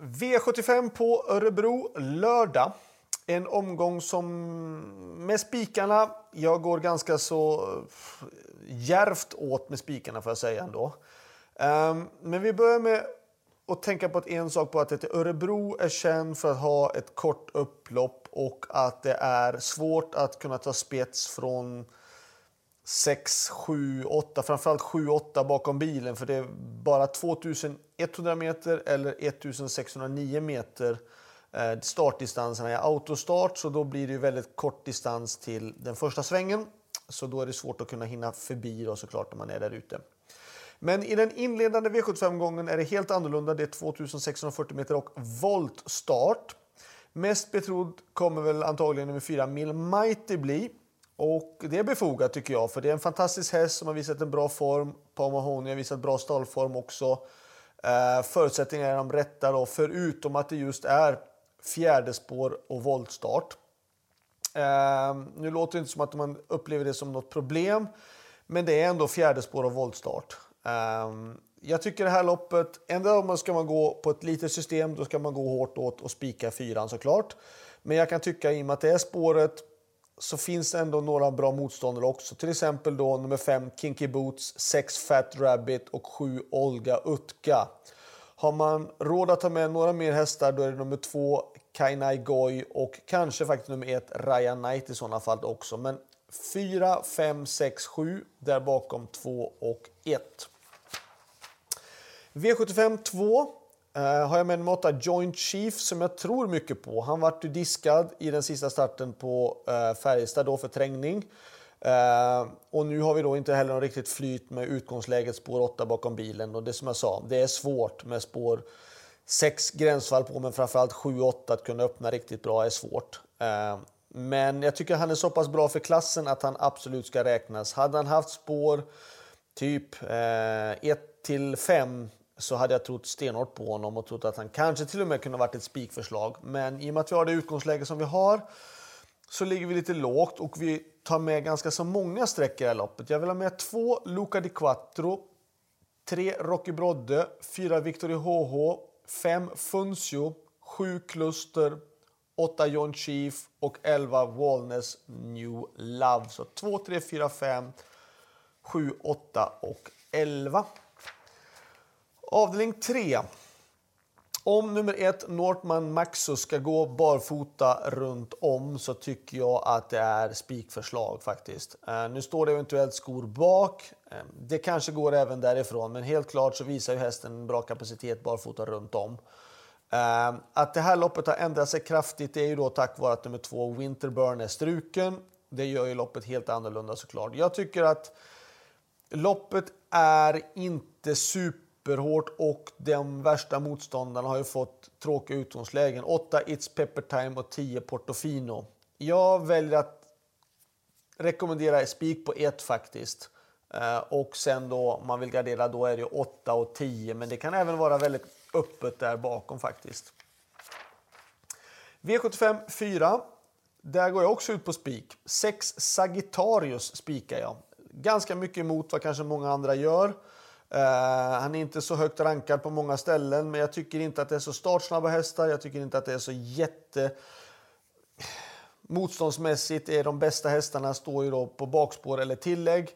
V75 på Örebro lördag. En omgång som med spikarna, jag går ganska så eh, järvt åt med spikarna får jag säga ändå. Ehm, men vi börjar med att tänka på att en sak på att Örebro är känd för att ha ett kort upplopp och att det är svårt att kunna ta spets från 6, 7, 8, framförallt 7, 8 bakom bilen för det är bara 2100 meter eller 1609 meter eh, startdistanserna är autostart så då blir det väldigt kort distans till den första svängen. Så då är det svårt att kunna hinna förbi då såklart när man är där ute. Men i den inledande V75-gången är det helt annorlunda. Det är 2640 meter och voltstart. Mest betrodd kommer väl antagligen nummer 4 Mil Mighty bli. Och det är befogat tycker jag, för det är en fantastisk häst som har visat en bra form. Paul Mahoney har visat bra stallform också. Eh, förutsättningarna är de rätta då, förutom att det just är fjärde spår och voltstart. Eh, nu låter det inte som att man upplever det som något problem, men det är ändå fjärde spår och voltstart. Eh, jag tycker det här loppet, ändå om man ska man gå på ett litet system, då ska man gå hårt åt och spika fyran såklart. Men jag kan tycka i och med att det är spåret så finns det ändå några bra motståndare också. Till exempel då nummer 5 Kinky Boots, 6 Fat Rabbit och 7 Olga Utka. Har man råd att ta med några mer hästar då är det nummer 2 Kainai Goy och kanske faktiskt nummer 1 Ryan Knight i sådana fall också. Men 4, 5, 6, 7 där bakom 2 och 1. V75 2 Eh, har jag med nummer 8 Joint Chief som jag tror mycket på. Han vart diskad i den sista starten på eh, Färjestad då för trängning. Eh, och nu har vi då inte heller någon riktigt flyt med utgångsläget spår 8 bakom bilen. Och det som jag sa, det är svårt med spår 6 gränsfall på men framförallt 7-8 att kunna öppna riktigt bra är svårt. Men jag tycker han är så pass bra för klassen att han absolut ska räknas. Hade han haft spår typ 1 till 5 så hade jag trott stenhårt på honom och trott att han kanske till och med kunde varit ett spikförslag. Men i och med att vi har det utgångsläge som vi har så ligger vi lite lågt och vi tar med ganska så många streck i det här loppet. Jag vill ha med två Luca di Quattro, tre Rocky Brodde, fyra Victory HH, fem Funzio, sju Kluster, åtta John Chief och elva Wallness New Love. Så 2, 3, 4, 5, 7, 8 och 11. Avdelning 3. Om nummer 1, Northman Maxus, ska gå barfota runt om så tycker jag att det är spikförslag faktiskt. Eh, nu står det eventuellt skor bak. Eh, det kanske går även därifrån, men helt klart så visar ju hästen en bra kapacitet barfota runt om. Eh, att det här loppet har ändrat sig kraftigt är ju då tack vare att nummer 2, Winterburn, är struken. Det gör ju loppet helt annorlunda såklart. Jag tycker att loppet är inte super superhårt och de värsta motståndarna har ju fått tråkiga utgångslägen. 8 It's Pepper Time och 10 Portofino. Jag väljer att rekommendera spik på 1 faktiskt. Eh, och sen då om man vill gardera då är det 8 och 10 men det kan även vara väldigt öppet där bakom faktiskt. V75 4. Där går jag också ut på spik. 6 Sagittarius spikar jag. Ganska mycket emot vad kanske många andra gör. Uh, han är inte så högt rankad på många ställen, men jag tycker inte att det är så startsnabba hästar. Jag tycker inte att det är så jätte... Motståndsmässigt är de bästa hästarna står ju då på bakspår eller tillägg.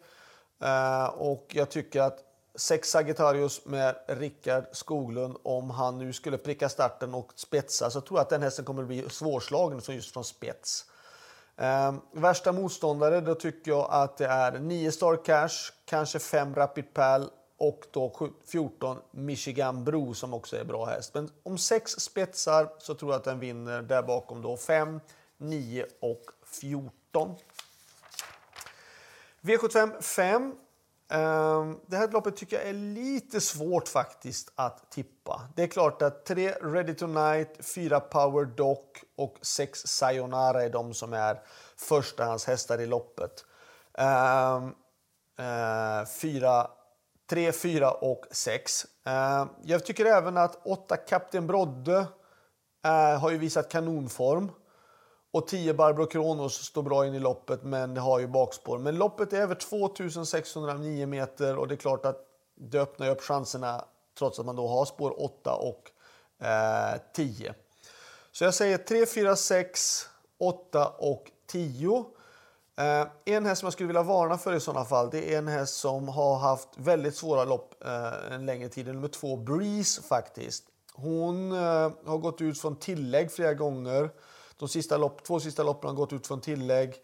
Uh, och jag tycker att sex Sagittarius med Rickard Skoglund, om han nu skulle pricka starten och spetsa så tror jag att den hästen kommer att bli svårslagen just från spets. Uh, värsta motståndare, då tycker jag att det är 9 Star Cash, kanske 5 Rapid Pal och då 14 Michigan Bro som också är bra häst. Men om sex spetsar så tror jag att den vinner där bakom då 5, 9 och 14. V75 5. Det här loppet tycker jag är lite svårt faktiskt att tippa. Det är klart att 3 Ready Tonight, 4 Power Doc och 6 Sayonara är de som är förstahandshästar i loppet. Ehm, eh, 4 3, 4 och 6. Eh, jag tycker även att 8 Kapten Brodde eh, har ju visat kanonform. Och 10 Barbro Kronos står bra in i loppet men det har ju bakspår. Men loppet är över 2609 meter och det är klart att det öppnar upp chanserna trots att man då har spår 8 och eh, 10. Så jag säger 3, 4, 6, 8 och 10. Eh, en häst som jag skulle vilja varna för i sådana fall, det är en häst som har haft väldigt svåra lopp eh, en längre tid. Nummer två, Breeze faktiskt. Hon eh, har gått ut från tillägg flera gånger. De sista lopp, två sista loppen har gått ut från tillägg.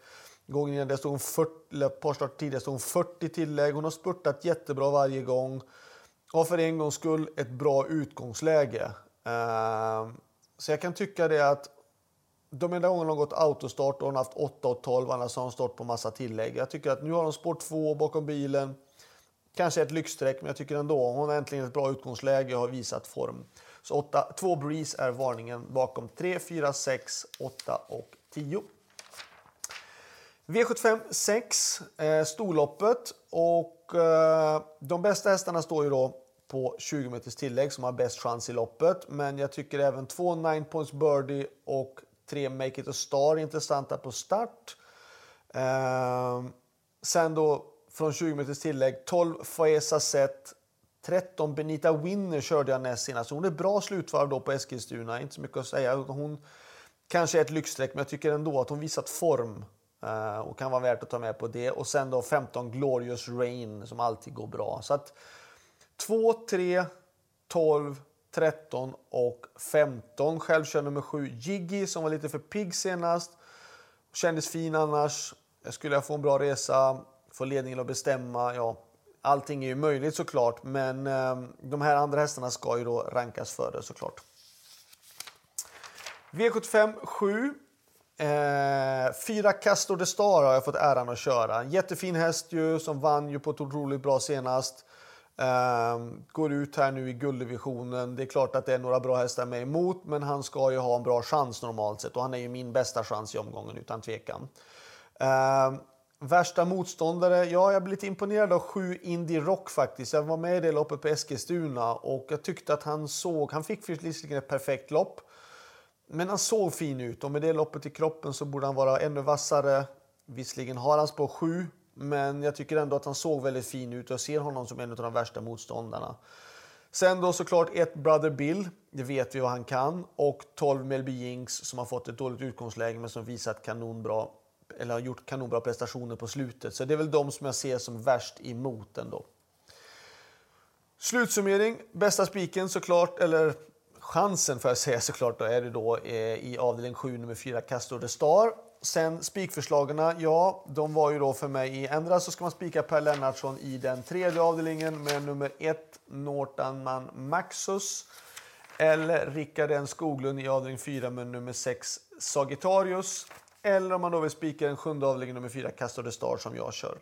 Gången innan det stod hon 40, eller ett par start tidigare stod hon 40 tillägg. Hon har spurtat jättebra varje gång. Har för en gångs skull ett bra utgångsläge. Eh, så jag kan tycka det att de enda gångerna hon har gått autostart och hon haft 8 och 12, annars har hon stått på massa tillägg. Jag tycker att nu har hon spår 2 bakom bilen. Kanske ett lyxstreck, men jag tycker ändå hon har äntligen ett bra utgångsläge och har visat form. Så 8, 2 Breeze är varningen bakom 3, 4, 6, 8 och 10. V75 6, eh, storloppet. Och eh, de bästa hästarna står ju då på 20 meters tillägg som har bäst chans i loppet. Men jag tycker även 2 9 points birdie och tre make it a star är intressanta på start. Eh, sen då från 20 meters tillägg 12 Faesa Set 13 Benita Winner körde jag näst senast. Hon är bra slutvarv då på Eskilstuna, inte så mycket att säga. Hon kanske är ett lyxstreck, men jag tycker ändå att hon visat form eh, och kan vara värt att ta med på det. Och sen då 15 Glorious Rain som alltid går bra. Så att 2, 3, 12, 13 och 15. Själv kör nummer 7 Jiggy som var lite för pigg senast. Kändes fin annars. Skulle jag få en bra resa, få ledningen att bestämma, ja, allting är ju möjligt såklart, men eh, de här andra hästarna ska ju då rankas före såklart. V75 7. Eh, fyra Castor de Star har jag fått äran att köra. En jättefin häst ju, som vann ju på ett otroligt bra senast. Ehm, går ut här nu i gulddivisionen. Det är klart att det är några bra hästar med emot, men han ska ju ha en bra chans normalt sett och han är ju min bästa chans i omgången utan tvekan. Ehm, värsta motståndare? Ja, jag blev lite imponerad av sju Indie Rock faktiskt. Jag var med i det loppet på Eskilstuna och jag tyckte att han såg... Han fick visserligen ett perfekt lopp, men han såg fin ut och med det loppet i kroppen så borde han vara ännu vassare. Visserligen har han spår 7, men jag tycker ändå att han såg väldigt fin ut och jag ser honom som en av de värsta motståndarna. Sen då såklart ett Brother Bill, det vet vi vad han kan, och 12 Melby Jinx som har fått ett dåligt utgångsläge men som visat kanonbra eller har gjort kanonbra prestationer på slutet. Så det är väl de som jag ser som värst emot ändå. Slutsummering, bästa spiken såklart, eller chansen får jag säga såklart, då är det då eh, i avdelning 7, nummer 4, Castor de Star. Sen spikförslagen, ja, de var ju då för mig i ändra så ska man spika Per Lennartsson i den tredje avdelningen med nummer 1, Nortanman Maxus. Eller Rickard N Skoglund i avdelning 4 med nummer 6, Sagittarius. Eller om man då vill spika den sjunde avdelningen nummer fyra, Castor de Star som jag kör.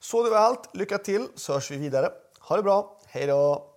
Så det var allt. Lycka till så hörs vi vidare. Ha det bra. Hej då!